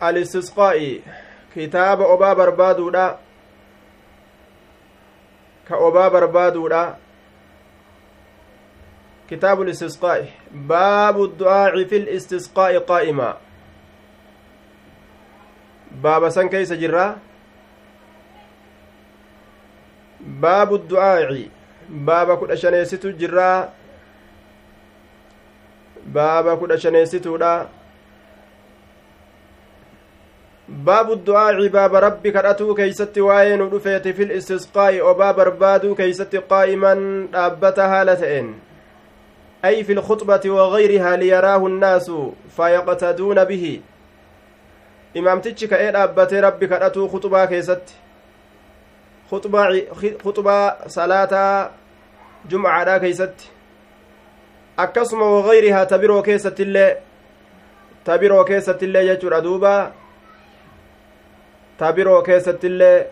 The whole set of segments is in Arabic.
alistisqaa'i kitaaba obaa barbaaduudha ka obaa barbaaduudha kitaabu listisqaa'i baabu du'aaci fi listisqaa'i qaa'ima baaba san keeysa jirra baabu du'aaci baaba kudha shaneessitu jirraa baaba kudha shaneessituudha baabu du'aaci baaba rabbi kadhatuu keeysatti waa'ee nu dhufeeti fil istisqaa'i obaa barbaaduu keeysatti qaa'iman dhaabbata haala ta'een في الخطبة وغيرها ليراه الناس فيقتدون به إمامتك كأين أبتي ربي كأتو خطبة كيست خطبة خطبة صلاة جمعة كيست akkasuma wagayrihaa tabiroo keessattillee tabiroo keessattillee jechuudha duuba tabiroo keessattillee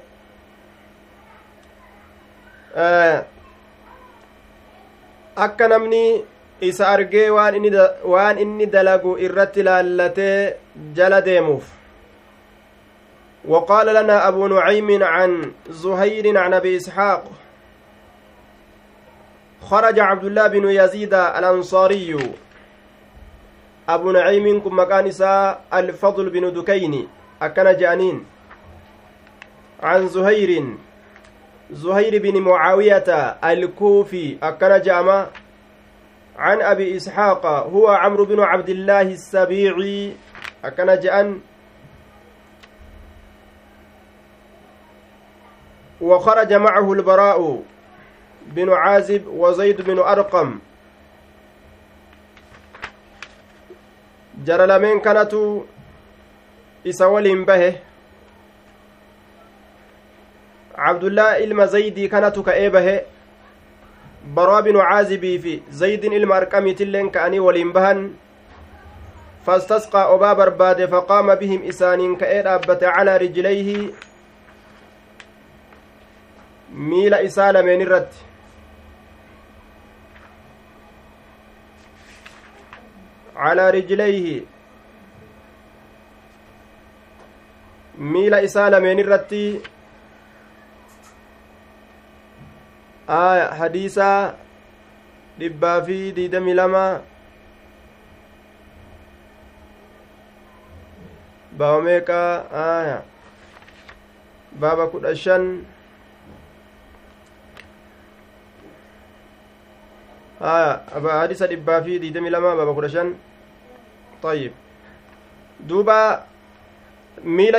akka namni isa argee waan inni dalagu irratti laallatee jala deemuuf. وقال لنا أبو نعيم عن زهير عن أبي إسحاق خرج عبد الله بن يزيد الأنصاري. أبو نعيم كم مكان الفضل بن دكين أكن جانين. عن زهير. زهير بن معاوية الكوفي أكن جامع. عن أبي إسحاق هو عمرو بن عبد الله السبيعي أكن جأن. وخرج معه البراء بن عازب وزيد بن أرقم. جرى لمن كانت إسوال به الله إلما زيدي كانت كأيبه براء بن عازبي في زيد إلما أرقمي تلين كأني ولين بهن فاستسقى أبا برباد فقام بهم إسان كأيد أبت على رجليه. miila isaa lameen irratti calaa rijlayhi miila isaa lameen irratti aya hadiisaa dhibbaa fi diidami lama baaba meeqaa aya baaba kudha shan aya hadisa dhibbaa fi diidami lama baaba kudha shan طيب دوبا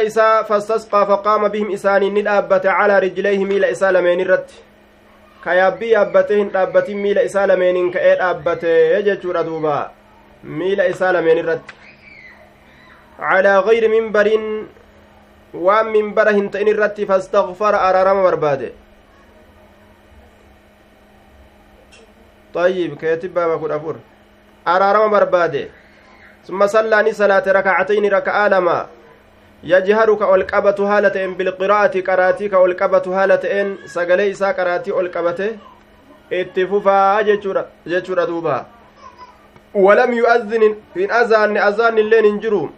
isaa fastasqaa faqaama bihim isaaniin ni dhaabbate calaa rijlayhi miila isaa lameen irratti ka yaabbii yaabbatee hin dhaabbatin miila isaa lameeniin ka'ee dhaabbate jechuudha duuba miila isaa lameen irratti calaa gayri minbariin waan minbara hin ta'in irratti fastakfara araarama barbaade طيب كاتب بابا كل أفور أرارما بربادة ثم صلى صلاة ركعتين ركعة لما يجهر كالقبة هالة بالقراءة قراتي كالقبة هالة إن سقلي إسا قراتي القبة اتفوفا جيشورا دوبا. ولم يؤذن إن أذان أذان اللين انجرو.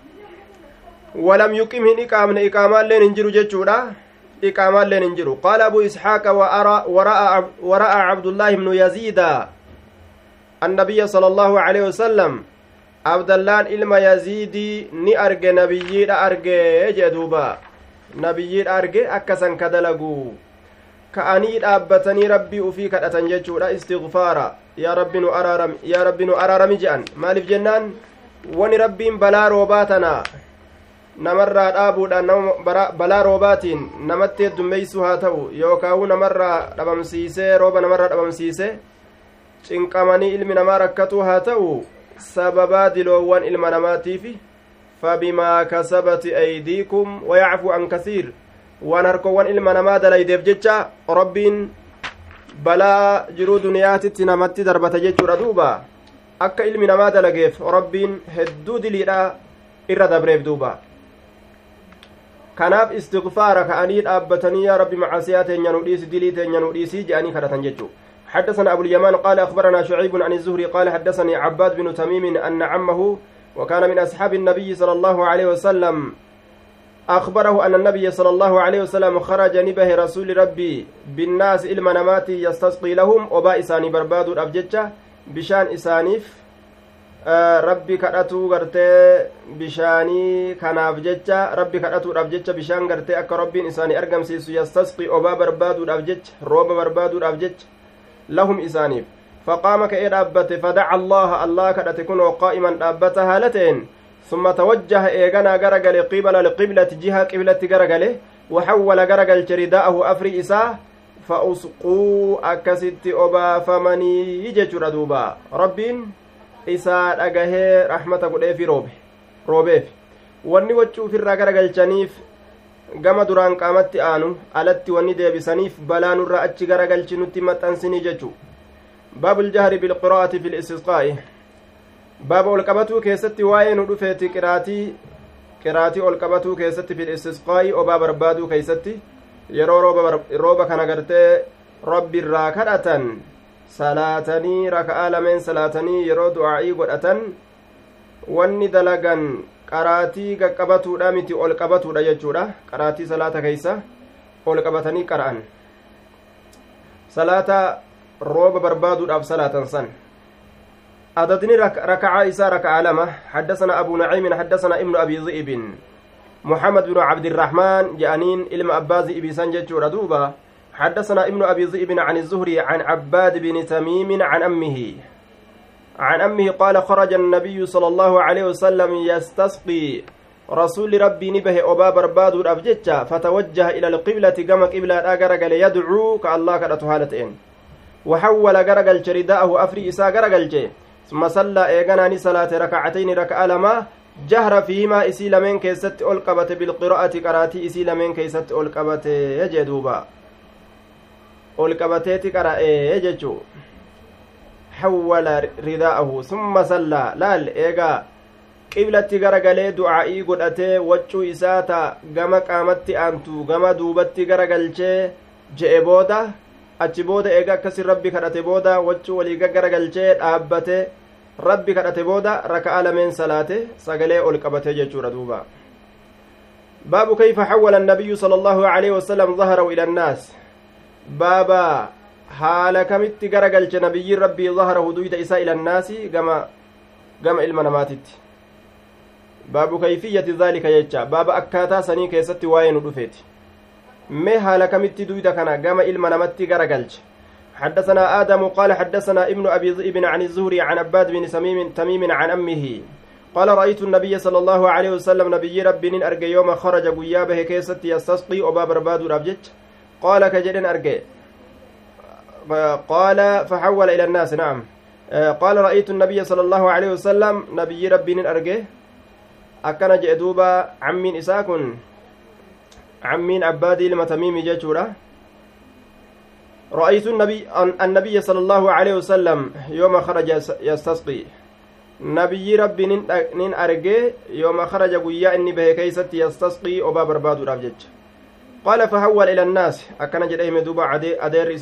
ولم يقم إن إقامن إقاما اللين انجرو جيشورا إقاما اللين انجرو. قال أبو إسحاق وأرى ورأى, ورأى عبد الله بن يزيد. النبي صلى الله عليه وسلم abdallaan ilma yaziidii ni arge nabiyyiidha arge jee duuba nabiyyiidha arge akkasan ka dalagu ka'anii dhaabbatanii rabbii ufii kadhatan jechuudha istigfaara yaa rabbi nu araarami yaa je'an maaliif jennaan wani rabbiin balaa roobaa tana namarraa dhaabuudhaan nama balaa roobaatiin namatti heddummeeysu haa ta'u yookaawu namarraa dhabamsiisee rooba namarraa dhabamsiise cinqamanii ilmi namaa rakkatuu haa ta'u sababaa diloowwan ilma namaatiifi fabimaa kasabati aydiikum wayacfu an kasiir waan harkowwan ilma namaa dalaydeef jecha rabbiin balaa jiruu duniyaatitti namatti darbata jechuudha duuba akka ilmi namaa dalageef rabbiin hedduu diliidha irra dabreef duuba kanaaf istigfaara ka'anii dhaabbatanii yaa rabbi macasiyaa teenya nu dhiisi dilii teenya nu dhiisii je'anii kadhatan jechuu حدثنا أبو اليمان قال أخبرنا شعيب عن الزهري قال حدثني عباد بن تميم أن عمه وكان من أصحاب النبي صلى الله عليه وسلم أخبره أن النبي صلى الله عليه وسلم خرج نبه رسول ربي بالناس إلما نماتي يستسقي لهم وبا إساني برباد الأبججة بشان إسانيف rabbi kadhatuu gartee bishaanii kanaaf jecha rabbi kadhatuudhaaf jecha bishaan gartee akka rabbiin isaanii argamsiisu yastasqi obaa barbaaduudhaaf jecha rooba barbaaduudhaaf jecha isaaniif faqaama ka'ee dhaabbate fadaca allaha allah kadhate kunoo qaa'iman dhaabbata haala ta'een ثم توجه إيغانا غرغل قبل القبلة جهة قبلة غرغل وحول غرغل رداءه أفري إساه فأسقوا أكست أبا فمني يجج دوبا ربين isaa dhagahee rahmata godheefi roobe roobeef wanni wachuufirraa garagalchaniif gama duraan qaamatti aanu alatti wanni deebisaniif balaa nurraa achi garagalchi nutti maxxansinii jechu. Baabul jahri bilqiraa'ati fi listisqaa'i baaba ol qabatuu keessatti waa'ee nu dhufeeti qiraatii qiraatii ol qabatuu keessatti fi listisqaa'i obaa barbaaduu keeysatti yeroo rooba kana gartee rabbi irraa kadhatan salaatanii raka'aa lameen salaatanii yeroo du'aa'ii godhatan wanni dalagan qaraatii qaqqabatuudha miti ol qabatuudha jechuudha qaraatii salaata keeysa ol qabatanii qara'an salaata rooba barbaaduudhaaf salaatan san adadni raka'aa isaa raka'aa lama حدثنا أبو نعيم حدثنا ابن أبي ذئب محمد بن عبد الرحمن جانين إلم أبازي إبي سنجد دوبا حدثنا ابن أبي ذئب عن الزهري عن عباد بن تميم عن أمه عن أمه قال خرج النبي صلى الله عليه وسلم يستسقي. رسول ربي نبه أبا برباد الأبجتة فتوجه إلى القبلة كما قبلة أقرقل يدعو كالله هالتين وحول قرقل رداءه أفري إسا قرقل ثم صلى إيقناني صلاة ركعتين ركع لما جهر فيهما إسي لمن كيست ألقبت بالقراءة قراتي إسي لمن كيست ألقبت يجدوبا. ol qabateeti qara'ee hawwala ridaa'ahu summa sallaa laal eegaa qiblatti garagalee du'aa'ii godhatee waccuu isaa ta gama qaamatti aantu gama duubatti garagalchee je'e booda achi booda eega akkasin rabbi kadhate booda waccuu walii garagalchee dhaabbate rabbi kadhate booda raka'a lameen salaate sagalee ol qabate jechuudha duuba baabu kayfa xawwala annabiyyu sala allahu aleyhi wasalam zaharahu ila annaas baaba haala kamitti garagalche nabiyyiin rabbii zaharahu duyda isaa ila annaasi gama gama ilma namaatitti baabu kayfiyyati dhaalika jecha baaba akkaataa sanii keessatti waa'ee nu dhufeeti mee haala kamitti duyda kana gama ilma namatti garagalche حدثنا آدم قال حدثنا ابن أبي ذئب عن الزهري عن عباد بن سميم تميم عن أمه قال رأيت النبي صلى الله عليه وسلم نبي ربي أرجى يوم خرج قيابه كيست يستسقي أبا برباد ربجت قال كجدن أرجع قال فحول إلى الناس نعم. قال رأيت النبي صلى الله عليه وسلم نبي ربي أرجع أكن جدوبا عمين إساكن. عمين عبادي لما تميمي جاتورا رأيت النبي النبي صلى الله عليه وسلم يوم خرج يستسقي. نبي ربي نين أرجع يوم خرج قيا إني به كيست يستسقي أبا برباد رابجج قال فحول إلى الناس. أكن جدهم دوبا أدير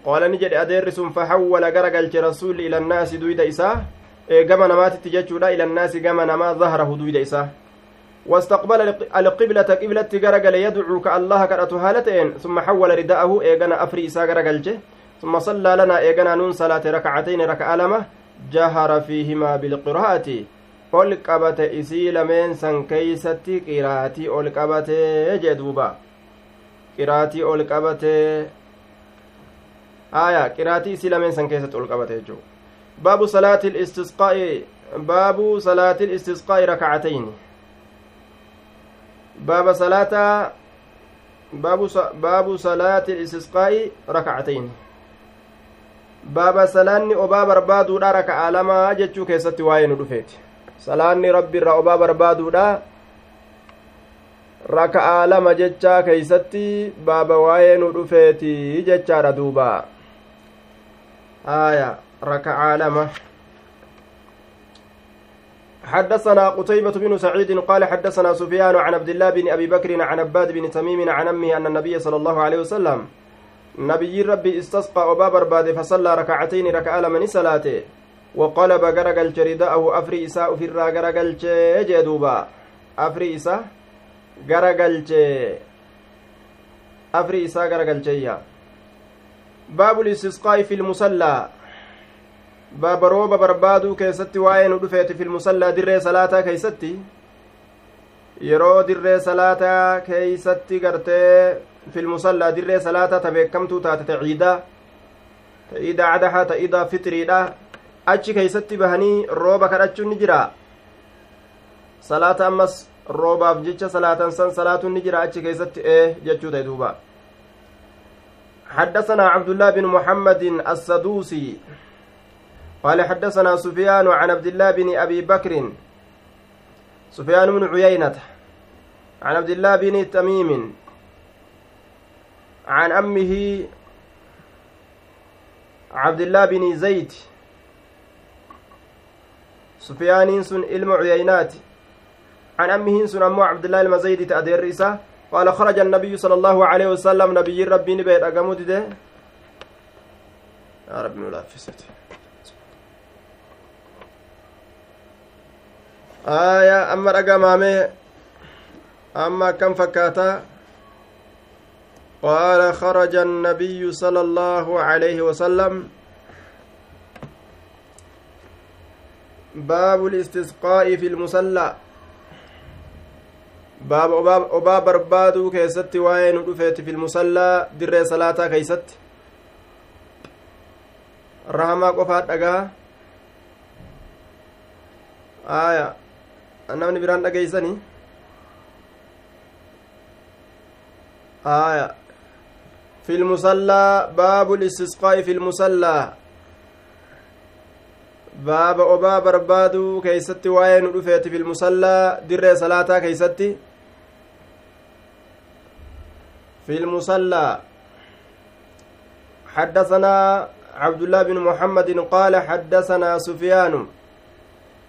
إساسون قال نجد أدير سن فحول غرقل رسول إلى الناس دويد إساه gama namaatitti jechuudha ila annaasi gama namaa zahrahu duyda isaa. واستقبل القبلة قبلة غرقل يدعو كالله كرأت هالتين ثم حول رداءه إيغانا أفري إسا غرقل ثم صلى لنا إيغانا نون صلاة ركعتين ركع لمه جهر فيهما بالقراءة ol qabate isii lameen san keeysatti qiraatii ol qabate jee duuba. Qiraatii ol qabatee aya qiraatii isii lameen san keessatti ol qabate jechuu baabu salaati istisqaa'i baabu salaati istisqaa'i rakacatayni baaba salaataa baabu baabu salaati istisqaa'i rakacatayni baaba salaanni obaa barbaaduudha raka'a lamaa jechuu keessatti waa'ee nu dhufeeti. Salaanni rabbi irraa obaa barbaaduudha raka'aa lama jechaa keeysatti baaba waa'ee nu dhufeeti jechaadha duuba aya raka'aa lama حدثنا قتيبة بن سعيد قال حدثنا سفيان عن عبد الله بن أبي بكر عن عباد بن تميم عن أمه أن النبي صلى الله عليه وسلم نبي ربي استسقى أبا برباد فصلى ركعتين ركع لمن صلاته وقلب غرقل رداءه أفري إساء في الرا غرقل أفري إساء غرقل أفري إساء غرقل باب الاستسقاء في المصلى baaba rooba barbaaduu keessatti waa'ee nu dhufeeti filmusallaa dirree salaataa keeysatti yeroo dirree salaataa keeysatti gartee filmusallaa dirree salaataa ta beekamtuu taate ta ciidaa ta iida cadaha ta iida fitriidha achi keeysatti bahanii rooba kadhachuun ni jira salaata ammas roobaaf jecha salaatan san salaatuun ni jira achi keeysatti ee jechuu ta'e duuba حدثنا عبد الله بن محمد السدوسي قال حدثنا سفيان عن عبد الله بن أبي بكر سفيان بن عيينة عن عبد الله بن تميم عن أمه عبد الله بن زيد. سفيان سن علم عيينات عن أمه سن أمه عبد الله المزيد تأدير رسا قال خرج النبي صلى الله عليه وسلم نبي ربي نبيت أقامود ده يا رب ملافسته aayaa amma dhagamaame amma akkam fakkaata qaala kharaja annabiyyu sala allaahu alayhi wasalam baabu listisqaa'i fi lmusallaa baaba obaa barbaaduu keessatti waa'ee nu dhufeeti fi lmusallaa dirree salaataa keeysatti rahamaa qofaa dhagaa aya namni biraan dhageeysani aya fi lmusallaa baabu listisqaa'i fi lmusallaa baaba obaa barbaaduu keeysatti waa'ee nu dhufeeti fi lmusallaa dirree salaataa keeysatti في المصلى. حدثنا عبد الله بن محمد قال حدثنا سفيان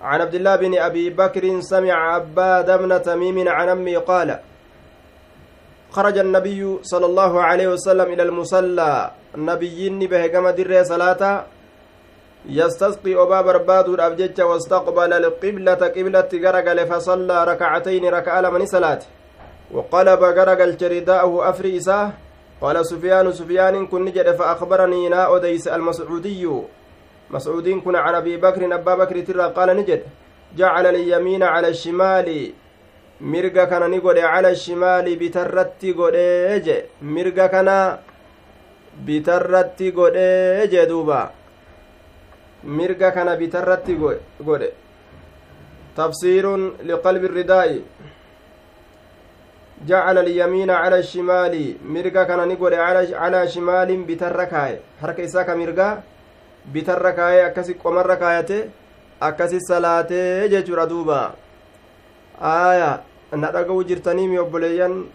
عن عبد الله بن أبي بكر سمع عباد بن تميم عن أمي قال خرج النبي صلى الله عليه وسلم إلى المصلى. به كما در صلاة. يستسقي أبا برباد الأبجج واستقبل القبلة قبلة غرقل فصلى ركعتين ركع من صلاة وقلب غرقل جرداءه أفري إساه قال سفيان سفيان كن نجد فأخبرني نا أديس المسعودي مسعودين كن عن أبي بكر أبا بكر ترى قال نجد جعل اليمين على الشمال kana ni godhe cala shimaali bitarratti godhee je mirga kana bitarratti godhee je duuba mirga kana bitarratti godhe tafsiirun liqalbi ridaa'i kana ni godhe calaa shimaalin bitarra kaaye harka isaa ka mirgaa bitarra kaayee akkasi qomarra kaayate akkasi salaatee jechuudha duuba aaya na dhaga'u jirtaniimi obboleeyyan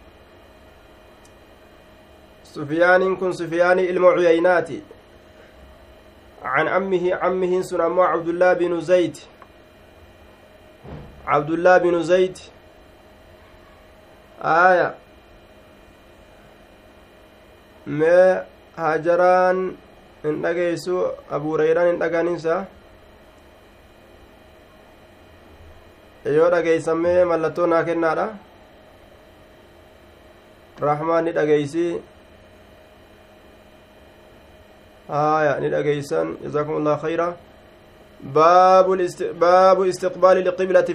sufiyaaniin kun sufiyaanii ilma cuyaynaati عن عمه عمه سن أمو عبد الله بن زيد عبد الله آية ما هاجران hin dhageeysu abu hurayraan hin dhagaaninsa yoo dhageeysamee mallattoo naa kennaadha rahmaan ni dhageeysi haya ni dhageeysan jazakum allah khayra باب الاست... باب استقبال القبلة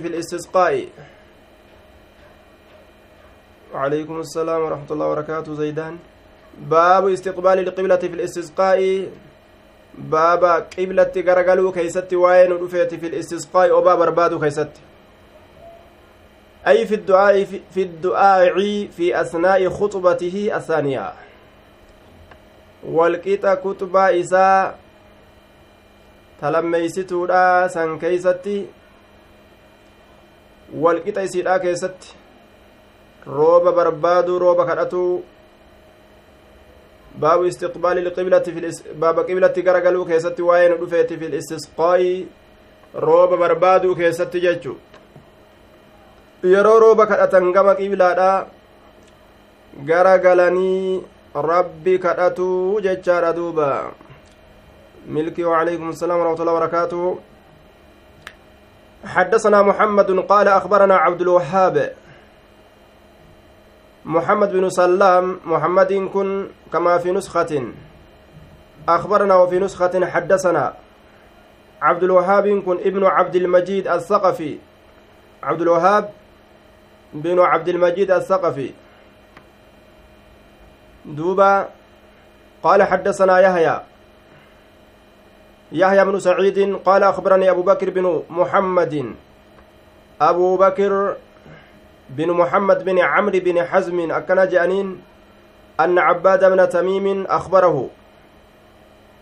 في وعليكم السلام ورحمة الله وبركاته زيدان. باب استقبال القبلة في الاستسقاء. باب قبلة غرغلو كيست وين رفيت في الاستسقاء وباب بربادو كيست أي في الدعاء في الدعاء في أثناء خطبته الثانية. والقيت كتب إساء تلميستودا سن كيستي والقيت إسيدا كيستي. Rooba barbaaduu rooba kadhatuu baabu istiqbaali lqiblati baaba qiblatti garagaluu keessatti waa'ee nu dhufeeti fi listisqaa'i rooba barbaaduu keessatti jechu yeroo rooba kadhatan gama qiblaadha garagalanii rabbi kadhatuu jechaadha duuba ملكي وعليكم السلام ورحمة الله وبركاته حدثنا محمد قال أخبرنا عبد الوهاب محمد بن سلام محمد كن كما في نسخة. أخبرنا وفي نسخة حدثنا عبد الوهاب كن ابن عبد المجيد الثقفي. عبد الوهاب بن عبد المجيد الثقفي. دوبا قال حدثنا يحيى. يحيى بن سعيد قال أخبرني أبو بكر بن محمد. أبو بكر بن محمد بن عمرو بن حزم أكن جانين أن عباد بن تميم أخبره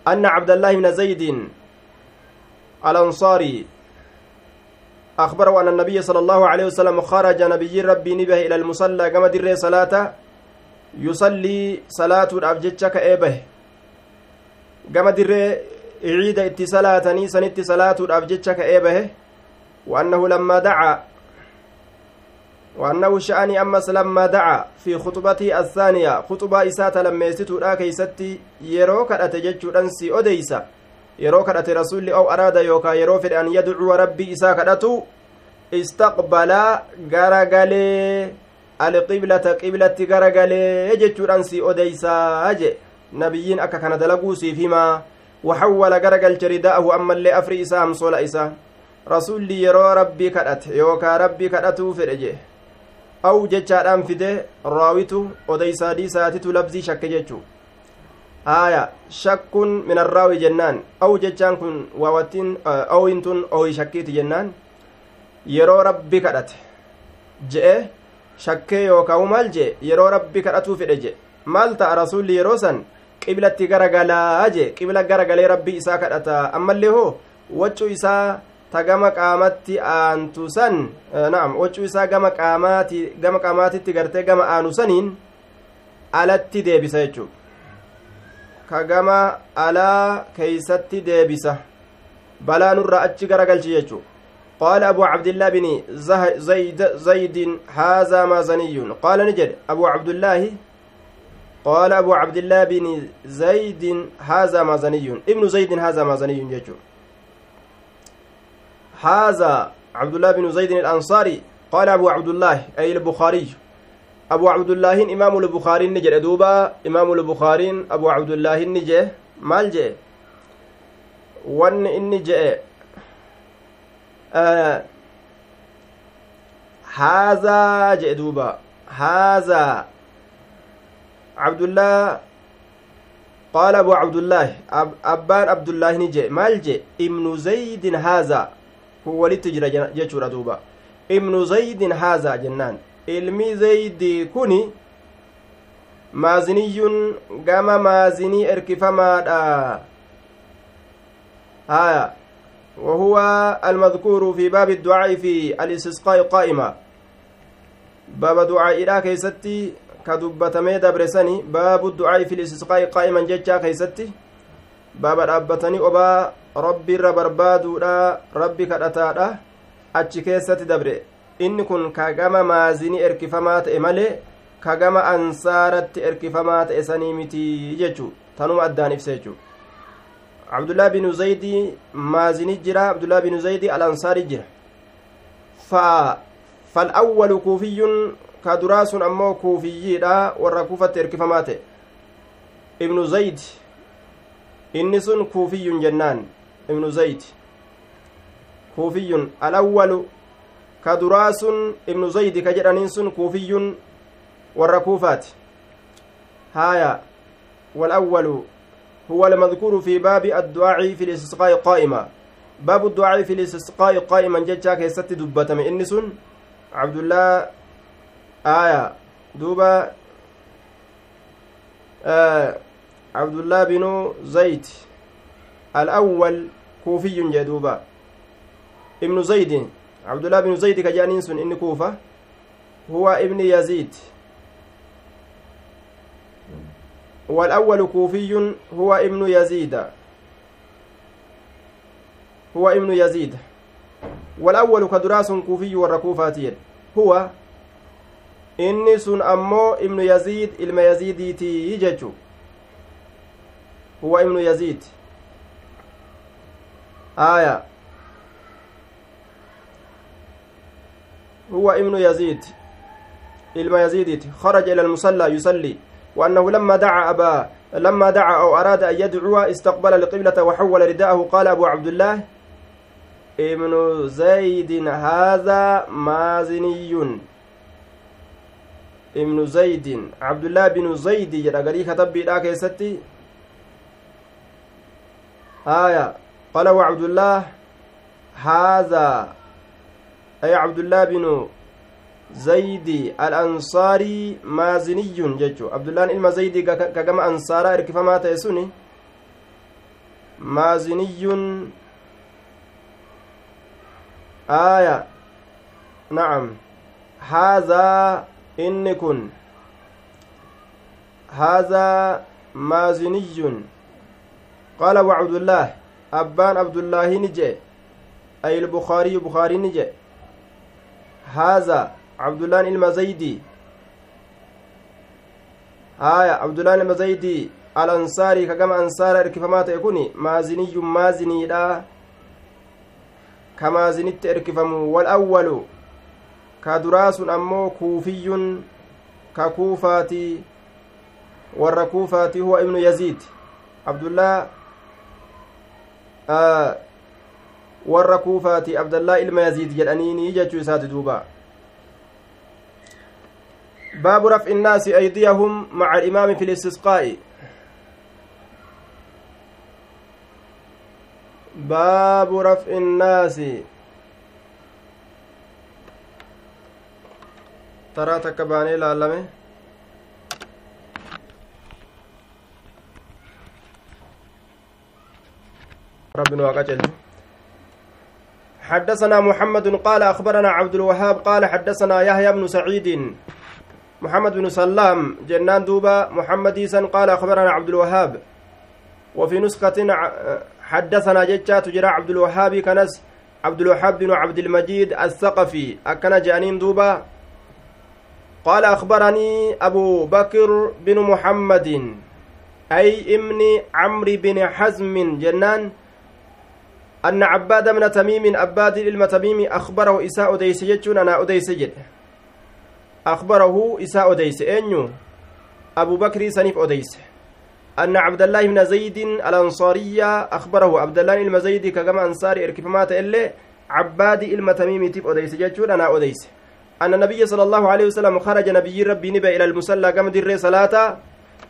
أن عبد الله بن زيد الأنصاري أخبره أن النبي صلى الله عليه وسلم خرج نبي ربي نبه إلى المصلى كما در صلاة يصلي صلاة الأبجتشك إيبه كما در عيد اتصالاتني سنت صلاة الأبجتشك إيبه وأنه لما دعا وأنه شأني أمس لما دعا في خطبته الثانية خطبة إسات لما يستو كيستي يرو كدأت جتشودان سي أديسا rasulli aw araada yookaa yeroo fedhe an yadcuwa rabbii isaa kadhatu istaqbalaa garagalee alqiblata qiblatti garagalee jechuudhan si odeysaa je nabiyyiin akka kana dalaguu siif himaa waxawwala garagalche rida'ahu ammallee afri isaa hamsola isa rasulli yeroo rabbii kadhate yookaa rabbii kadhatuu fedhe jee aw jechaadhaan fide raawitu odeysaadii saatitu labzii shakke jechuu aya shakkun min arraawi jennaan. Aw jechaan kun waawattiin awiin tun owi shakkiiti jennaan. Yeroo rabbi kadhate. Je'e shakkee yookaan maal jee? Yeroo rabbi kadhatuu fedhe je maal ta'a rasuulli yeroo san? Qiblatti garagalaa je qibla garagalee rabbi isaa kadhata ammallee hoo waccuu isaa ta gama qaamatti aantu san na'am waccuu isaa gama qaamaati gama qaamaatitti gartee gama aanu saniin alatti deebisa jechuudha ka gama alaa keeysatti deebisa balaa nurraa achi garagalchi jechuudha قال أبو عبد الله بن زيد زيد هذا مازني قال نجد أبو عبد الله قال أبو عبد الله بن زيد هذا مازني ابن زيد هذا هذا عبد الله بن زيد الأنصاري. قال أبو عبد الله أي البخاري. أبو عبد الله إمام البخاري نجد. دوبا إمام البخاري أبو عبد الله نجي مال جي ون إني آه هذا جي دوبا هذا عبد الله قال أبو عبد الله أب أبان عبد الله نجي مال جي ابن زيد هذا. هو لتجرى جيشورا دوبا. ابن زيد هذا جنان. ilmi zaydi kun maaziniyyun gama maazinii erkifamaadha haya وهو المذكور في باب الدعاء في الاستسقاء قائما. باب دعاء إلى كيستي كدبتمي دبرسني. باب الدعاء في الاستسقاء قائما ججا كيستي. باب الأبتني أبا ربي ربربادو ربي كرتادا أتش كيستي دبري inni kun kagama maazinii erkifamaa ta'e malee kagama ansaaratti erkifamaa ta'e sanii miti jechuu tanuma addaan ibsa jechuu abdullah binu zaydi maazinii jira abdullah binu zaydi alansaari jira fa falawwalu kuufiyyun ka duraa sun ammoo kuufiyyiidha warra kuufatti erkifamaa ta'e ibnu zayd inni sun kuufiyyun jennaan ibnu zayd. Kuufiyyun alawwalu ka duraa sun ibnu zaydi ka jedhaniin sun kuufiyyun warra kuufaati. Haaya والأول هو المذكور في باب الدعاء في الاستسقاء قائما باب الدعاء في الاستسقاء قائما ججا كيست دبتم إنسون عبد الله آية دوبا آه عبد الله بن زيد الأول كوفي جدوبا ابن زيد عبد الله بن زيد كجانين سن إن كوفة. هو ابن يزيد. والأول كوفي هو ابن يزيد. هو ابن يزيد. والأول كدراس كوفي والركوفاتين هو ammoo ibnu yaziid ilma yaziidiitii jechu huwa ibnu yaziid آية. هو ابن يزيد. إلما يزيد خرج إلى المصلى يصلي. وأنه لما دعا أبا لما دعا أو أراد أن يدعو استقبل القبلة وحول رداءه قال أبو عبد الله ابن زيد هذا مازني. ابن زيد عبد الله بن زيد jedha garii katabbiidha keessatti آية. قال وعبد الله هذا أي عبد الله بن زيد الأنصاري مازني ججو. عبد الله إلما زيد كجمع أنصارا إركفما تيسوني مازني آية. نعم. هذا inni kun haazaa maaziniyyun qaala wacabdullaah abbaan abdullaahi ni jedhe ay ilbukaariyu bukaarii ni jedhe haazaa cabdullaan ilma zaydii haya abdullaan ilma zaydii alansaarii kagama ansaara erkifamaa ta'e kun maaziniyyun maaziniidha ka maazinitti erkifamu wal awwalu ka duraa sun ammoo kuufiyyun ka kuufaati warra kuufaati huwa ibnu yaziid abdullah warra kuufaati abdallaa ilma yaziid jedhaniini jechuu isaati duuba باب رفع الناس أيديهم مع الإمام في الاستسقاء باب رفع الناس taraa takka baanee ilaalame ربنا وقتل. حدثنا محمد قال أخبرنا عبد الوهاب قال حدثنا يحيى بن سعيد. محمد بن سلام جنان دوبا محمد إيسان قال أخبرنا عبد الوهاب. وفي نسخة حدثنا جتشا تجرى عبد الوهاب كنس عبد الوهاب بن عبد المجيد الثقفي. أكن جانين دوبا. قال أخبرني أبو بكر بن محمد. أي ابن عمرو بن حزم جنان أن عباد بن تميم عباد إلما تميم أخبره إساء أديس جتشون أنا أديس جد. أخبره إساء أديس. أنيو أبو بكر سنيف أديس. أن عبد الله بن زيد الأنصارية أخبره. عبد الله بن زيد كما أنصاري إركفمات إلي. عباد إلما تميم تيب أديس جتشون أنا أديس. أن النبي صلى الله عليه وسلم خرج نبي ربي نبى إلى المصلى قام در صلاة.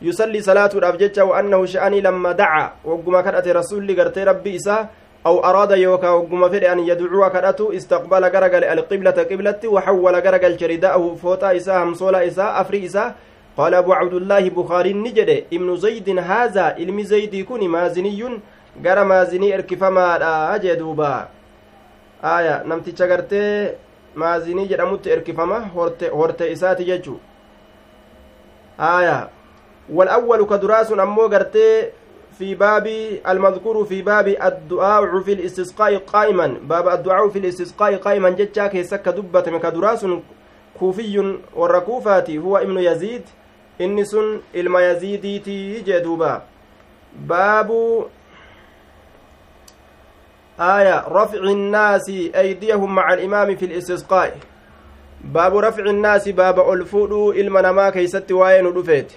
يصلي صلاة الأبجج وأنه شأني لما دعا. وقم كرأت رسول قرتي ربي إساه أو أراد يوكا وقم فر أن يدعو كرأته استقبل قرقل القبلة قبلة وحول قرقل شرداءه فوتا إساه همصولا إساه أفري إساه قال أبو عبد الله بخاري نجد ابن زيد هذا علم زيد يكون مازني maazinii erkifamaadha jee duuba aya namticha gartee maazinii jedhamutti erkifama horte isaati jechu aya والأول كدراس أمو قرتي في باب المذكور في باب الدعاء في الاستسقاء قائما. باب الدعاء في الاستسقاء قائما جتشا كيسك دبة كدراس كوفي والركوفات هو ابن يزيد. إنس إلما يزيديتي جدوبا. باب آية رفع الناس أيديهم مع الإمام في الاستسقاء. باب رفع الناس باب ألفودو إلما نما كيست وين رفيت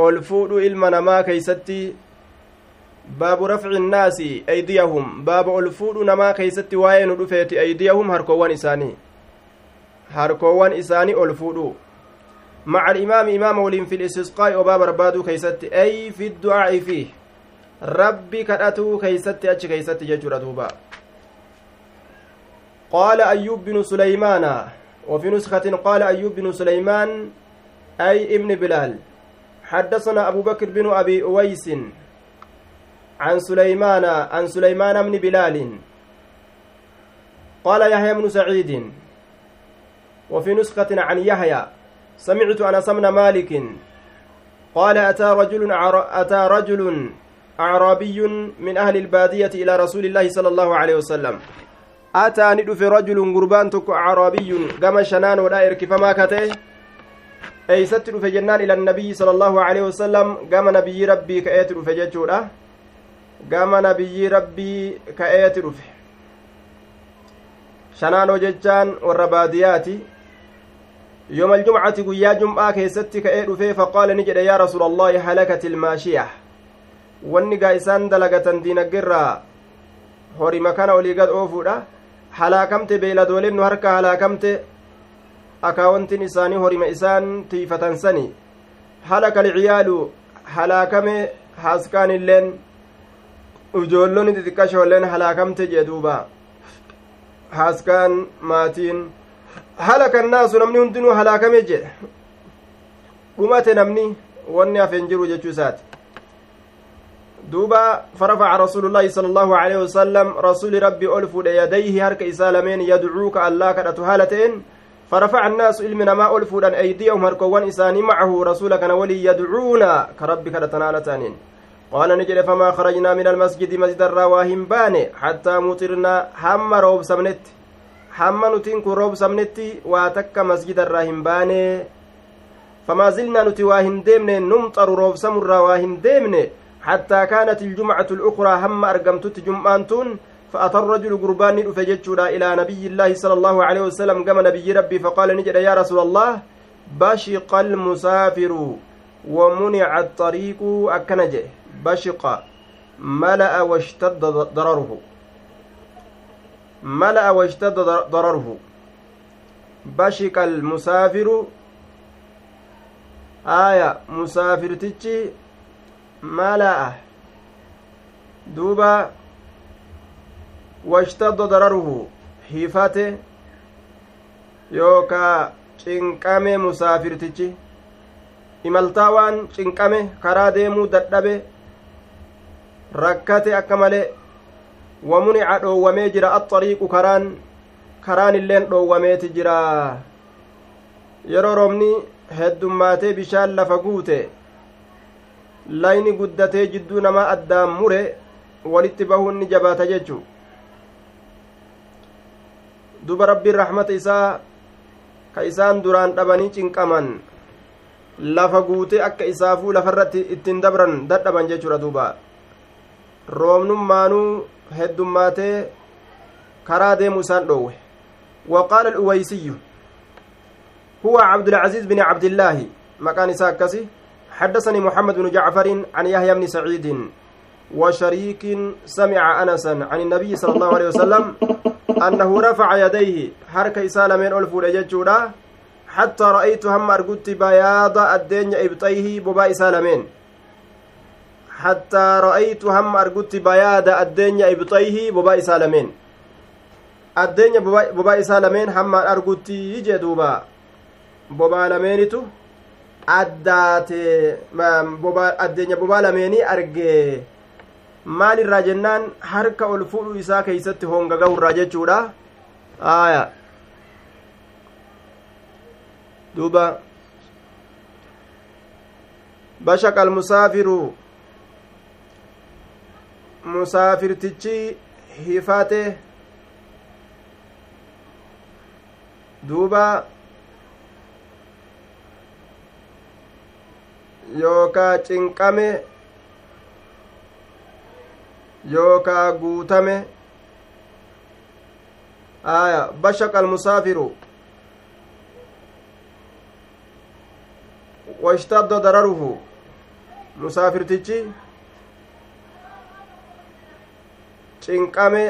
ألفودو إلما نما كيست باب رفع الناس أيديهم باب ألفودو نما كيست وين رفيت أيديهم هركوان إساني هركوان إساني ألفودو مع الإمام إمام ولين في الاستسقاء وباب ربادو كيست أي في الدعاء فيه rabbi kadhatuu keeysatti achi keeysatti jechuudha duuba. قال أيوب بن سليمان وفي نسخة قال أيوب بن سليمان أي ابن بلال حدثنا أبو بكر بن أبي أويس عن سليمان عن سليمان بن بلال. قال يحيى بن سعيد وفي نسخة عن يحيى سمعت أنس بن مالك قال أتى رجل أتى رجل أعرابي من أهل البادية إلى رسول الله صلى الله عليه وسلم. أتى ندف رجل قربان تك أعرابي قام شنان ولا إركفما كته. ستر في جنان إلى النبي صلى الله عليه وسلم قام نبي ربي كأتر في ججورة gama nabiyyii rabbii ka'eeti dhufe shanaanoo jechaan warra baadiyaati يوم الجمعة قيا جمعة كيستي كأي رفي فقال نجد يا رسول الله هلكت الماشية wanni gaa isaan dalagatan diinaggeirraa horii makana olii gad oofuudha halaakamte beeyladooleen nu harka halaakamte akaawontiin isaanii horima isaan tiifatan sani halaka alciyaalu halaakame haaskaan illeen ijoollonni xixiqqashoolleen halaakamte jee duuba haaskaan maatiin halaka annaasu namni hundinuu halaakame jedhe dhumate namni wanni hafeen jiru jechuu isaati duuba farafaca rasuulullaahi sala allahu aleyhi wasalam rasuli rabbi ol fuudhe yadayhi harka isaa lameen yadcuuka allaa فرفع الناس علم نما ألفودا أيديهم هركوان إساني معه رسول كان ولي يدعونا كرب كرتنا لتانين قال نجد فما خرجنا من المسجد مسجد الرواهم باني. حتى مطرنا هم روب سمنت. هم نتنك روب سمنت واتك مسجد الراهم باني. فما زلنا نتواهن ديمن نمطر روب سمر رواهم ديمن. حتى كانت الجمعة الأخرى هم أرقمتت جمعانتون فأتى الرجل قربان فجتشنا إلى نبي الله صلى الله عليه وسلم كما نبي ربي فقال نجد يا رسول الله بشق المسافر ومنع الطريق أكنجه. بشق ملأ واشتد ضرره. ملأ واشتد ضرره. بشق المسافر. آية مسافر تجي ملأ. دوبا washtadda dararuhu hifate yookaa cinqame musaafirtichi imaltaa waan cinqame karaa deemuu dadhabe rakkate akka malee wamunica dhoowwamee jira axariiqu karaan karaan illeen dhoowwameeti jira yeroo roobni heddummaatee bishaan lafa guute layni guddatee jidduu namaa addaan mure walitti bahuun ni jabaata jechuu duba rabbiin rahmata isaa ka isaan duraan dhabanii cinqaman lafa guutee akka isaafuu lafarratti ittiin dabran dadhaban jechuudha duuba roobnummaanuu heddummaatee karaa deemu isaan dhoowwe وقال الأويسي هو عبد العزيز بن عبد الله مكان ساكسي حدثني محمد بن جعفر عن يحيى بن وشريك سمع أنسا عن النبي صلى الله عليه وسلم أنه رفع يديه. حركة إسالمين ألفو لججودا حتى رأيت هم أرقدت بياض الدين إبطيه ببا إسالمين حتى رأيت هم أرقدت بياض الدين إبطيه ببا إسالمين الدين ببا إسالمين هم أرقدت يجدوبا ببا لمينتو addaate addeenya bobaa lameenii argee maal irraa jennaan harka ol fuudhu isaa keeysatti hongagahu irraa jechuudha aya duuba bashaqa almusaafiru musaafirtichi hifate duuba yookaa cinqame yookaa guutame aya bashaqa almusaafiru washtadda dararuhu musaafirtichi cinqame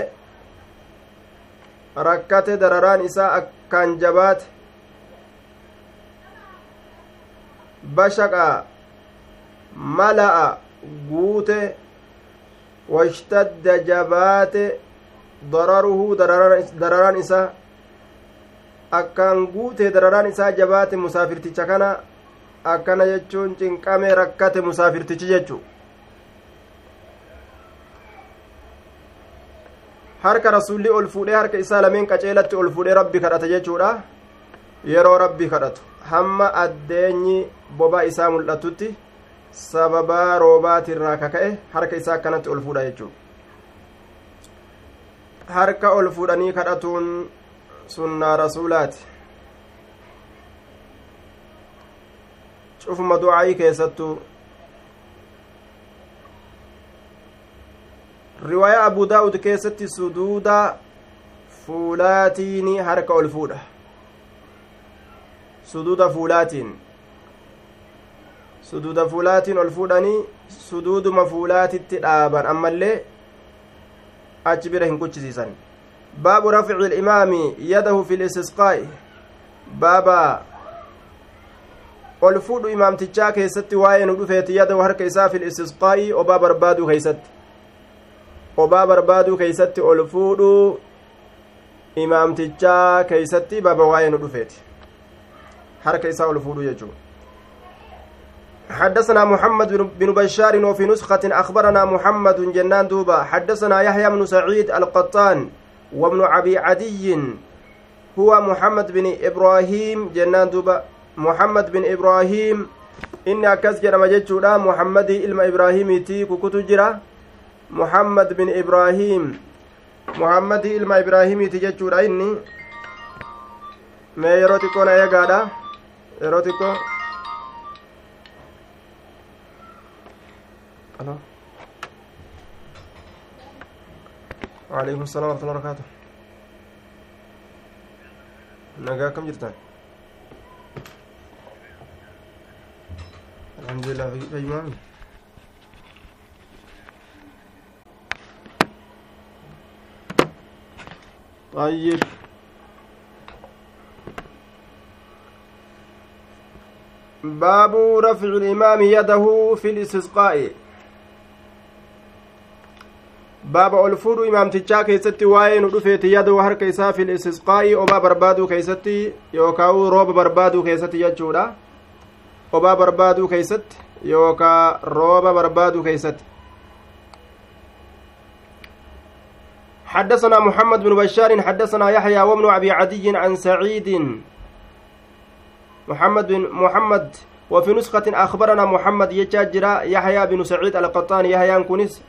rakkate dararaan isaa akkaan jabaate bashaqa mala'a guute washtadda jabaate dararuhu dararaan isaa akkaan guute dararaan isaa jabaate musaafirticha kana akkana jechuun cinqame rakkate musaafirtichi jechu harka rasulli ol fuudhee harka isaa lameen qaceelatti ol fuudhee rabbi kadhata jechuudha yeroo rabbi kadhatu hamma addeenyi boba isaa mul'atutti sababaa roobaatirraa kaka'e harka isaa akkanatti ol fuudha jechuudha harka ol fuudhanii kadhatuun sunnaa rasuulaati cufuma du'aayii keessattuu riwaayaa abu daawud keessatti suduuda fuulaatiini harka ol fuudha suduuda fuulaatiin suduuda fuulaatiin ol fuudhanii suduuduma fuulaatitti dhaaban ammallee achi bira hin kuchisiisan baabu rafci ilimaami yadahu fi listisqaa'i baaba ol fuudhu imaamtichaa keessatti waa'ee nu dhufeeti yadahu harka isaa fi listisqaa'i obaa barbaaduu keeysatti obaa barbaaduu keeysatti ol fuudhuu imaamtichaa keeysatti baaba waa'ee nu dhufeeti harka isaa ol fuudhuu jechuudha حدثنا محمد بن بشار وفي نسخة أخبرنا محمد جنان دوبا. حدثنا يحيى بن سعيد القطان وابن أبي عدي. هو محمد بن إبراهيم جنان دوبا. محمد بن إبراهيم إني أكس جرم جتشورا. محمد إلما إبراهيم تي كوكتو جرا. محمد بن إبراهيم. محمد إلما إبراهيم تي جتشورا إني. ما يروتيكو نايا غادا ألو وعليكم السلام ورحمة الله وبركاته. nagaa kam jirtan alhamdulillah fayyumaami طيب. باب رفع الإمام يده في الاستسقاء. Baaba ol fuudhu imaamtichaa keessatti waa'ee nu dhufeeti yaduu harka isaa fil istisqaa'i obaa barbaaduu keeysatti yookaa rooba barbaaduu keessatti jechuudha obaa barbaaduu keeysatti yookaa rooba barbaaduu keeysatti حدثنا محمد بن بشار حدثنا يحيى وابن ابي عدي عن سعيد محمد بن محمد وفي نسخة أخبرنا محمد يجاجر يحيى بن سعيد القطان يحيى كنس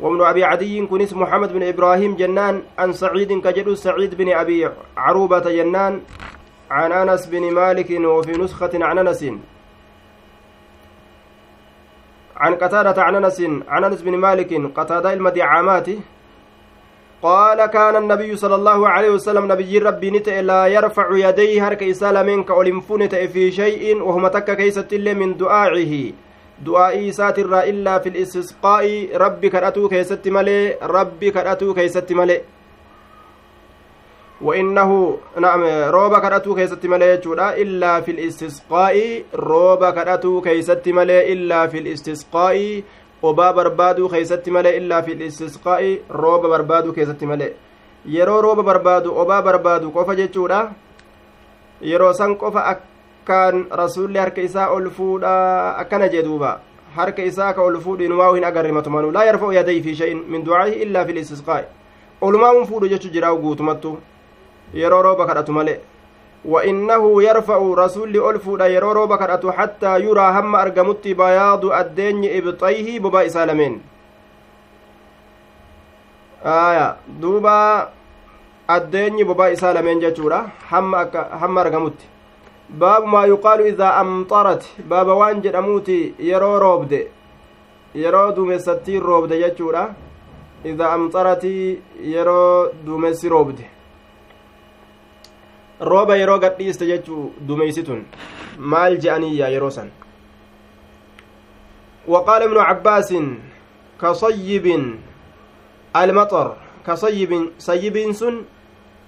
وابن أبي عدي كنس محمد بن إبراهيم جنان عن سعيد كجدو سعيد بن أبي عروبة جنان عن أنس بن مالك وفي نسخة عن أنس. عن قتادة عن أنس عن أنس بن مالك قتادة المدعامات. قال كان النبي صلى الله عليه وسلم نبي ربي نت لا يرفع يديه هرك إسالمين كأولمفون في شيء وهم تك كيست من دعائه. Du'aa'ii isaatirraa illaa fil istisqaa'i rabbi kadhatuu keessatti malee rabbi kadhatuu keessatti malee وإنه نعم روبا كراتو كيست ملي جودا إلا في الاستسقاء روبا كراتو كيست ملي إلا في الاستسقاء وبا بربادو كيست ملي إلا في الاستسقاء روبا بربادو كيست ملي yeroo rooba barbaadu obaa barbaadu qofa jechuudha yeroo san qofa akkaan rasuulli harka isaa ol fuudha akkana jee duuba harka isaa ka ol fuudhu inumaa hin agarre matumanuu laa yarfa'u yadayhi fi shay'in min ducaa'ihi illaa fi listisqaa'i olumaa un fuudhu jechu jiraa guutumattu yeroo rooba kadhatu male وإنه يرفع رسول ألفود يرو روبا كرأتو حتى يرى هم أرقمت بياض الدين إبطيه ببا سالمين آية دوبا الدين ببا سالمين جاتورا هم هم أرقمت baabu maa yuqaalu idaa amxarat baaba waan jedhamuuti yeroo roobde yeroo duumessattiin roobde jechuudha idaa amxaratii yeroo duumessi roobde rooba yeroo gadhiiste jechuu dumeeysitun maal je'aniyya yeroo san وقال ابن عباس كصيب المطر كصيب صيب سن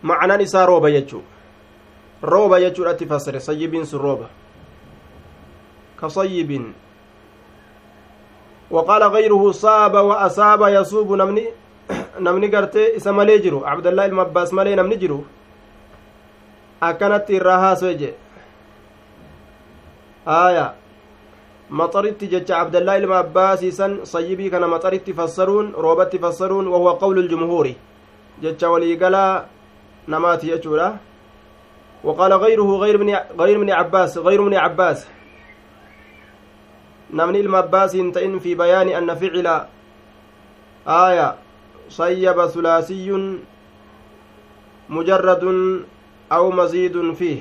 معنى نساء روبا يجو rooba jechuudhatti fassare sayyibiin sun rooba. Kasayyibin وقال غيره صاب وأصاب يصوب نمني نمني قرتي إسا مالي جرو عبد الله المباس مالي نمني جرو أكنت الرها سوجي آية مطرت جج عبد الله المباس سن صيبي كان مطرت فسرون روبت فسرون وهو قول الجمهور جج ولي قلا نمات يجورا وقال غيره غير من غير من عباس غير من عباس. نمني المباس تئن في بيان أن فعل آية صيب ثلاثي مجرد أو مزيد فيه.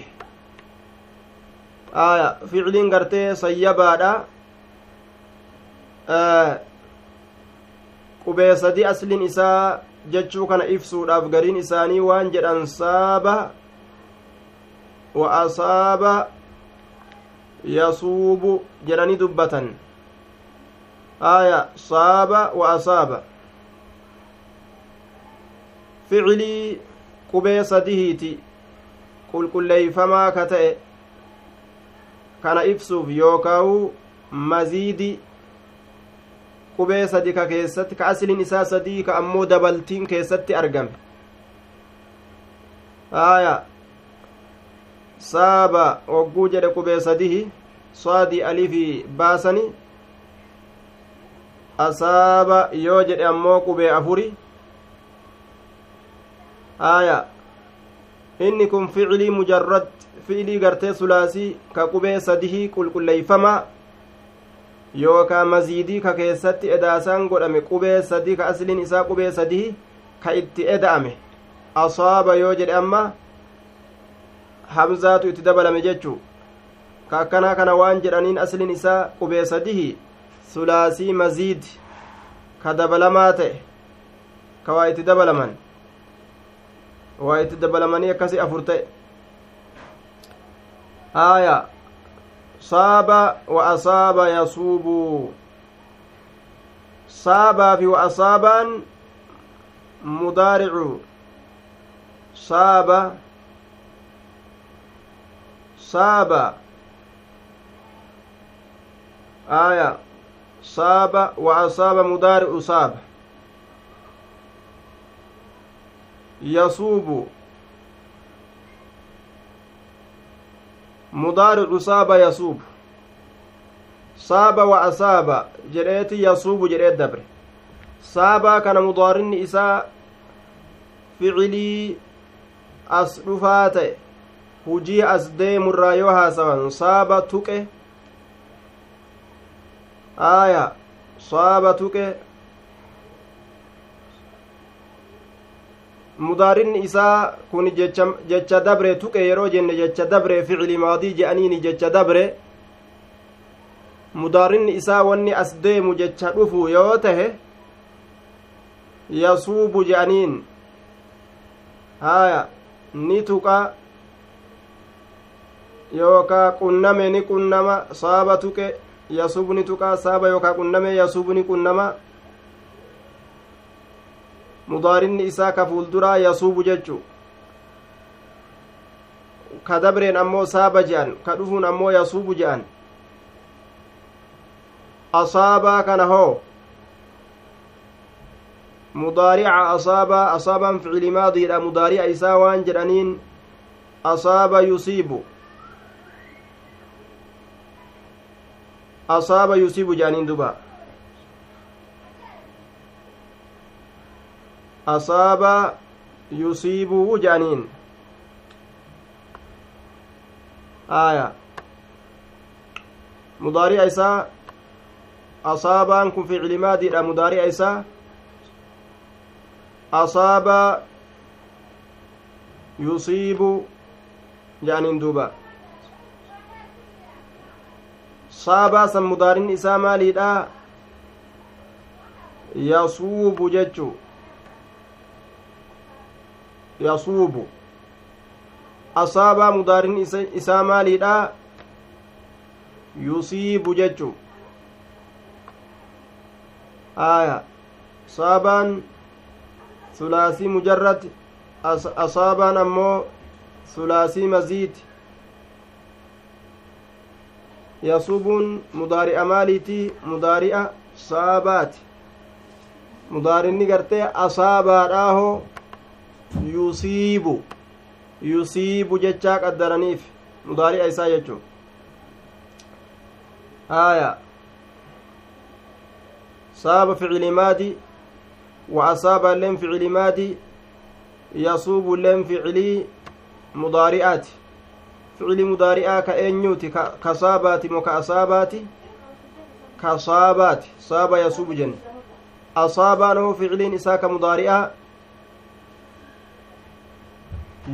آية فعل قرتي صيبا آه qubee sadi asliin isaa jechuu kana ibsuudhaaf gariin isaanii waan jedhan jedhanii dubbatan aya saaba wa asaaba ficilii qubee sadihiiti qulqulleeyfamaa ka ta'e kana ibsuuf yookaawu maziidi qubee sadi ka keessatti ka asliin isaa sadii ka ammoo dabaltiin keessatti argame aya saaba hogguu jedhe qubee sadihi saadi alifi baasani asaaba yoo jedhe ammoo qubee afuri aya inni kun ficilii mujarrad fi'ilii gartee sulaasii ka qubee sadihii qulqulleeyfamaa yookaa maziidii ka keessatti edaasaan godhame qubee sadii ka asliin isaa qubee sadii ka itti eda'ame asaaba yoo jedhe amma hamzaatu itti dabalame jechuu ka akkanaa kana waan jedhaniin asliin isaa qubee sadii sulaasii maziid ka dabalamaa ta'e ka waa itti dabalaman waa itti dabalamanii akkasi afur ta'e aaya saaba wa asaaba yasuubu saabaa wa asaabaan mudaaricu saaba asaaba mudaaricu saaba yasuubu mudaaricu saaba yasuubu saaba wa asaaba jedheeti yasuubu jedhee dabre saabaa kana mudaarinni isaa ficilii as dhufaa ta'e hujii as deemurraa yoo haasawan saaba tuqe aaya saaba tuqe mudaarinni isaa kun jecha dabre tuqe yeroo jenne jecha dabre ficili maadii je'aniini jecha dabre mudaarinni isaa wanni as deemu jecha dhufu yoo tahe yasuubu je'aniin haya ni tuqa yookaa qunname ni qunnama saaba tuqe yasuubu ni tuqa saaba yookaa qunname yasuubu ni qunnama. Mudaarinni isaa ka fuulduraa yasuubu jechu ka dabreen ammoo saaba je'an ka dhufuun ammoo yasuubu je'an. Asaabaa kana hoo? Mudaarica asaabaa asaabaan ficili maadiidha mudaari'a isaa waan jedhaniin asaaba yusiibu asaaba yusiibu je'aniin duba asaaba yusiibuu je'aniin aya mudaari'a isaa asaabaan kun ficili maadiidha mudaari'a isaa asaaba yusiibu je'aniin duuba saabaa san mudaarinni isaa maaliidha yasuubu jechuu yasuubu asaabaa mudaarinni isaa maaliidha yusiibu jechu aya saabaan sulaasii mujarrad asaabaan ammoo sulaasii maziid yasuubuun mudaari'a maaliiti mudaari'a saabaati mudaarinni gartee asaabaadhaaho yusiibu yusiibu jechaa qaddaraniif mudaari'a isaa jechuu haya saaba ficili maadi wa asaaba illeen ficili maadi yasuubu illeen ficilii mudaari'aati ficilii mudaari'aa ka eenyuuti ka saabaati mo ka asaabaati ka saabaati saaba yasuubu jenne asaabaanahu ficiliin isaa ka mudaari'aa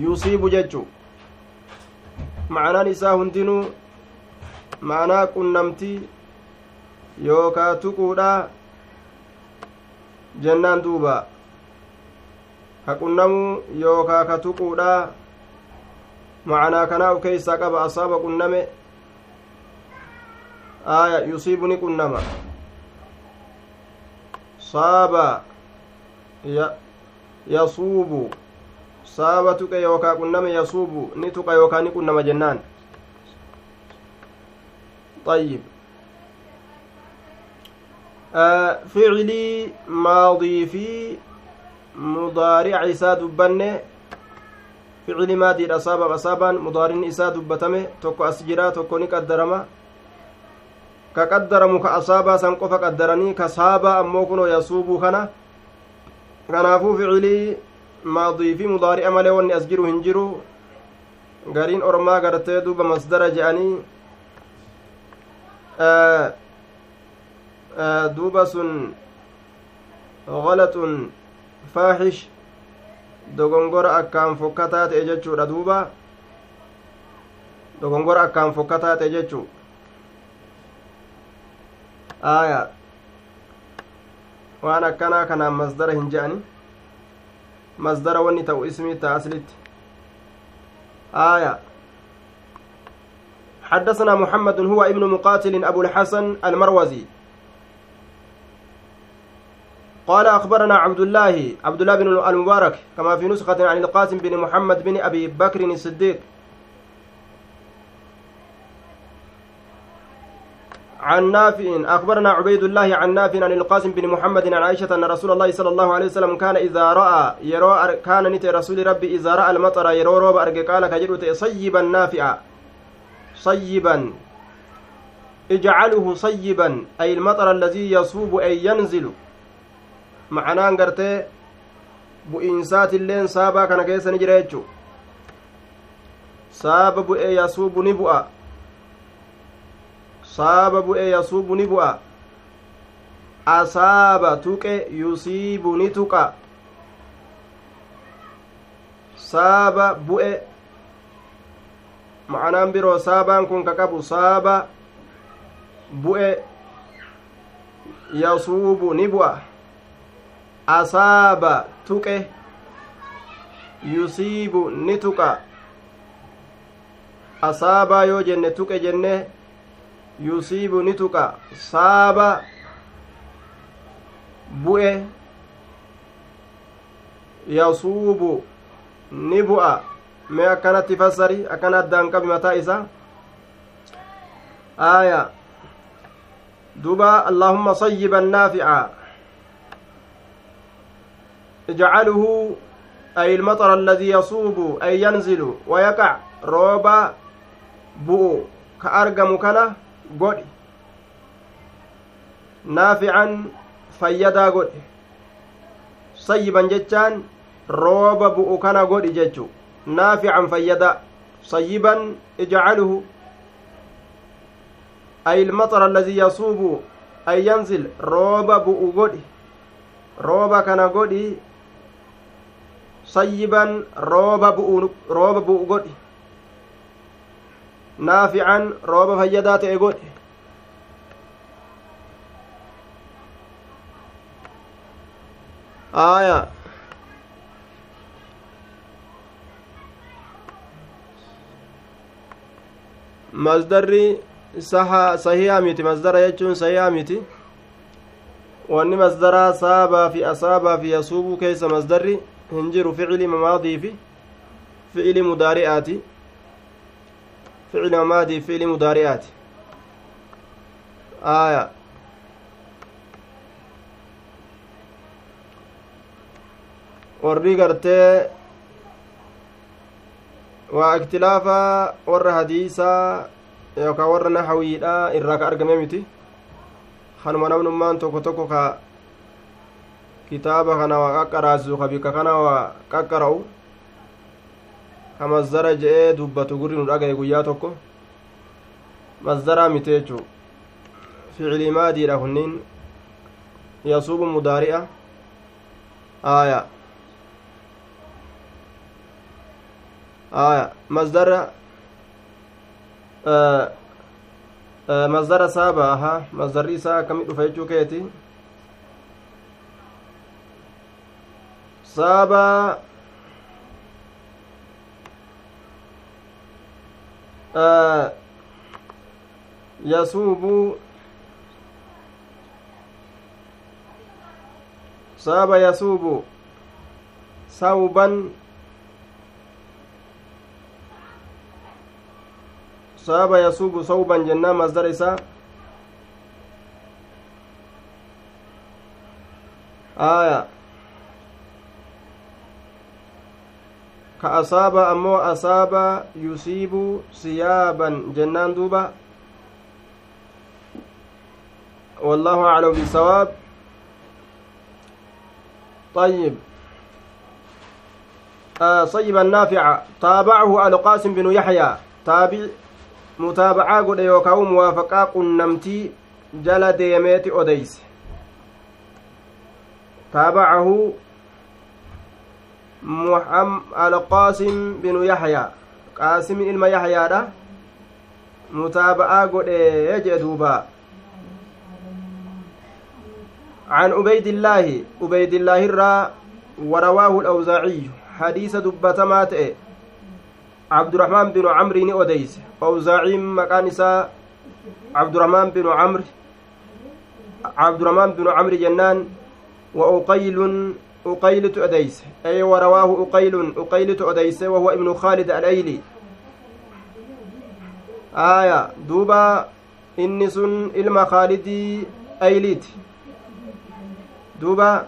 yusiibu jechu ma'anaan isaa hundinuu ma'anaa qunnamtii yookaa tuquudha jennaan duuba ka qunnamuu yookaa ka tuquudha qaba asaaba qunname aya yusiibu ni qunnama saaba yasuubu saaba tuqe yookaa qunname yasuubu ni tuqa yookaa ni qunnama jennaan طيب آه فعلي ماضي في مضارع إساء دبنة فعلي ماضي أصابا أصابا مضارع إساء دبتمه توكو أسجرا توكو نقدرما كقدرمو كأصابا سنقف قدرني كصابا أمو كنو يصوبو كنا kanaafuu ficilii maadii fi mudaari'a malee wanni as jiru hin jiru gariin ormaa gartee duuba masdara je'anii duuba sun galaxun faaxish dogongora akkaan fokkataa ta'e jechuudha duuba dogongora akkaan fokkataa ta'e jechuu aya waan akkanaa kanaan masdara hin je'ani masdara wanni ta'u ismii ta'a aslitti aya حدثنا محمد هو ابن مقاتل أبو الحسن المروزي قال أخبرنا عبد الله عبد الله بن المبارك كما في نسخة عن القاسم بن محمد بن أبي بكر الصديق. عن نافع أخبرنا عبيد الله عن نافع عن القاسم بن محمد عن عائشة أن رسول الله صلى الله عليه وسلم كان إذا رأى يرى كان نت رسول ربي إذا رأى المطر يرى روب أرجع قال كجرت صيبا نافعا. صيبا. اجعله صيبا أي المطر الذي يصوب أي ينزل. معناه قرتي bu'iinsaat illeen saabaa kana keessa ni jira jechu saaba bu'ee yasuubu ni bu'a saaba bu'ee yasuubu ni bu'a asaaba tuqe yusiibu ni tuqa saaba bu'e ma'anaan biroo saabaan kun ka qabu saaba bu'e yasuubu ni bu'a asaaba tuqe yusiibu ni tuqa asaabaa yoo jenne tuqe jenne yusiibu ni tuqa saaba bu'e yasuubu ni bu'a mee akkanatti fassari akkana addaan qabi mataa isa aaya duba allaahumma sayyiban naafica اجعله أي المطر الذي يصوب أي ينزل ويقع روبا بؤ كأرقم كنا قد نافعا فيدا قد. صيبا جتان روبا بؤ كنا قد جتو نافعا فيدا. صيبا اجعله أي المطر الذي يصوب أي ينزل روبا بؤ قد. روبا كان قد sayyiban rooba bu'u godhi naafican rooba fayyadaa ta'e godhi aya masdarri sahihaa miti masdara jechuun sahihaa miti wanni masdaraa saabaa fi asaabaa fi yasuubuu keessa masdarri ficili mudaari'aati ficili mamaadii ficili mudaari'aati aya warri gartee waa iktilaafa warra hadiisaa yookaan warra nahawiidha irraa ka argame miti kanuma namnummaan tokko tokko ka kitaaba kana waa qaqqaraasisu ka bikka kana waa qaqqara'u ka mazzara je'ee dubbatu gurri nu dhagaye guyyaa tokko mazzaraa mite jechuu ficilii maadiidha kunniin yasuubu mudaari'a aya aya mazdara mazdara saaba aha mazdarri isaa akkamit dhufa jechuu keeti saaba yasuubu saaba yasuubu sauban saaba yasuubu sauban jennaa masdar isaa aya ka asaaba ammoo asaaba yusiibu siyaaban jennaan duuba والله أعلم بالصواب. طيب. آه صيب النافع تابعه القاسم بن يحيى. تابع متابعة قد يوكاو موافقة قنمتي جل ديميت أديس تابعه القاسم بن يحيى قاسم ilma yaxyaadha mutaaba'aa godhe jee duuba. عن عبيد الله عبيد الله الرا ورواه الأوزاعي حديث دبتما تئ عبد الرحمن بن عمرو ني أوديس أوزاعي مكان عبد الرحمن بن عمرو عبد الرحمن بن عمرو جنان وأقيل أقيلة أديس أي ورواه أقيل أقيلة أديس وهو ابن خالد الأيلي. آية. دوبا إني سن إلما خالدي أيليت. دوبا.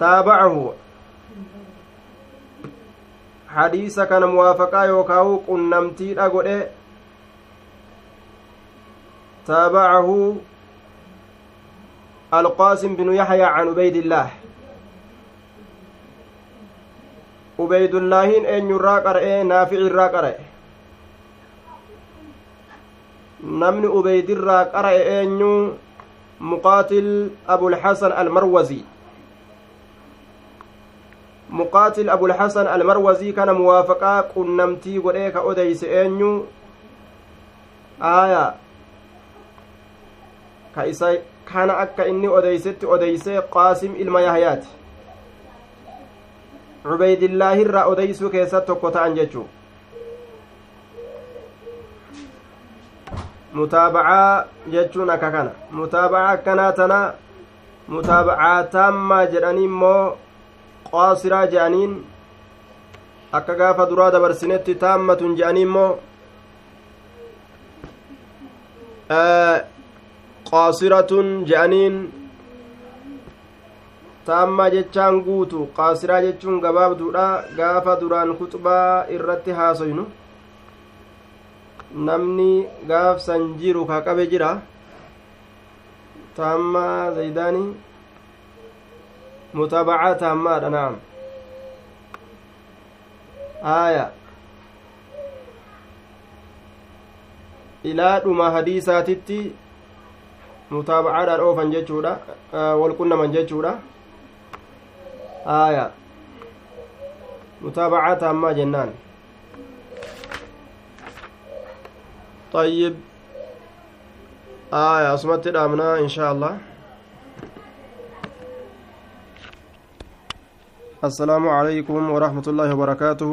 تابعه. hadiisa kana muwaafaqaa yookaawu qunnamtiidha godhe taabacahu القاسم بن يحيى عن عبيد الله. عبيد الله أن يرى قرأ نافع الرا قرأ. نمن عبيد الرا قرأ أن مقاتل أبو الحسن المروزي. مقاتل أبو الحسن المروزي كان موافقا قنمتي وليك أديس أنيو آية كإسا kana akka inni odeysetti odeysee qaasim ilma yahyaati cubeydillaahiirraa odeysuu keessatti tokko ta'an jechuu mutaabacaa jechuun akka kana mutaabacaa akkanaa tana mutaabacaa taammaa jedhanii immoo qaasiraa je'aniin akka gaafa duraa dabarsinetti taammatun je'anii immoo qaasiratun je'aniin taammaa jechaan guutu qaasiraa jechuun gabaabduudha gaafa duraan kuxbaa irratti haasoynu namni gaafsan jiru ka qabe jira taammaa zaydaanii mutaabacaa taammaadha naam aaya ilaa dhuma hadiisaatitti mutaabacaadhaan oofan jechuudha wal qunnaman jechuudha aya mutaabacaa taammaa jennaan طيب آية أصمت الأمنا إن شاء الله السلام عليكم ورحمة الله وبركاته